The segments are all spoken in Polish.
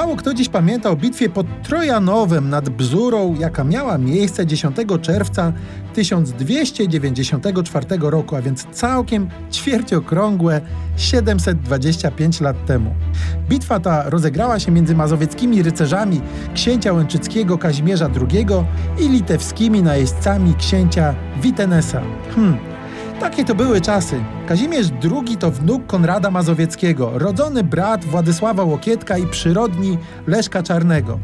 Mało kto dziś pamięta o bitwie pod Trojanowem nad Bzurą, jaka miała miejsce 10 czerwca 1294 roku, a więc całkiem ćwierciokrągłe 725 lat temu. Bitwa ta rozegrała się między mazowieckimi rycerzami księcia łęczyckiego Kazimierza II i litewskimi najeźdźcami księcia Witenesa. Hmm, takie to były czasy. Kazimierz II to wnuk Konrada Mazowieckiego, rodzony brat Władysława Łokietka i przyrodni Leszka Czarnego.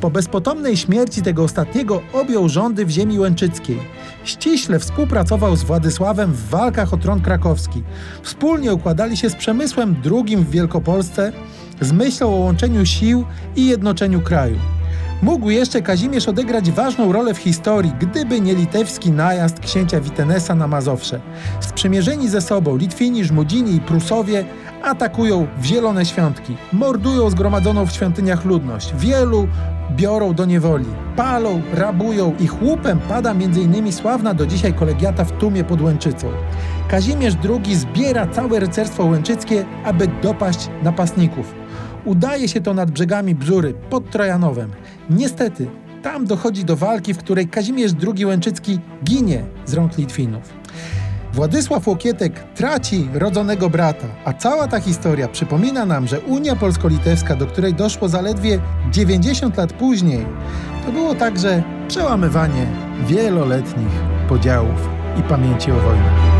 Po bezpotomnej śmierci tego ostatniego objął rządy w ziemi łęczyckiej. Ściśle współpracował z Władysławem w walkach o tron krakowski. Wspólnie układali się z Przemysłem II w Wielkopolsce z myślą o łączeniu sił i jednoczeniu kraju. Mógł jeszcze Kazimierz odegrać ważną rolę w historii, gdyby nie litewski najazd księcia Witenesa na Mazowsze. Sprzymierzeni ze sobą Litwini, Żmudzini i Prusowie atakują w Zielone Świątki, mordują zgromadzoną w świątyniach ludność, wielu biorą do niewoli, palą, rabują i chłupem pada m.in. sławna do dzisiaj kolegiata w Tumie pod Łęczycą. Kazimierz II zbiera całe rycerstwo łęczyckie, aby dopaść napastników. Udaje się to nad brzegami Bzury, pod Trojanowem. Niestety, tam dochodzi do walki, w której Kazimierz II Łęczycki ginie z rąk Litwinów. Władysław Łokietek traci rodzonego brata, a cała ta historia przypomina nam, że Unia Polsko-Litewska, do której doszło zaledwie 90 lat później, to było także przełamywanie wieloletnich podziałów i pamięci o wojnie.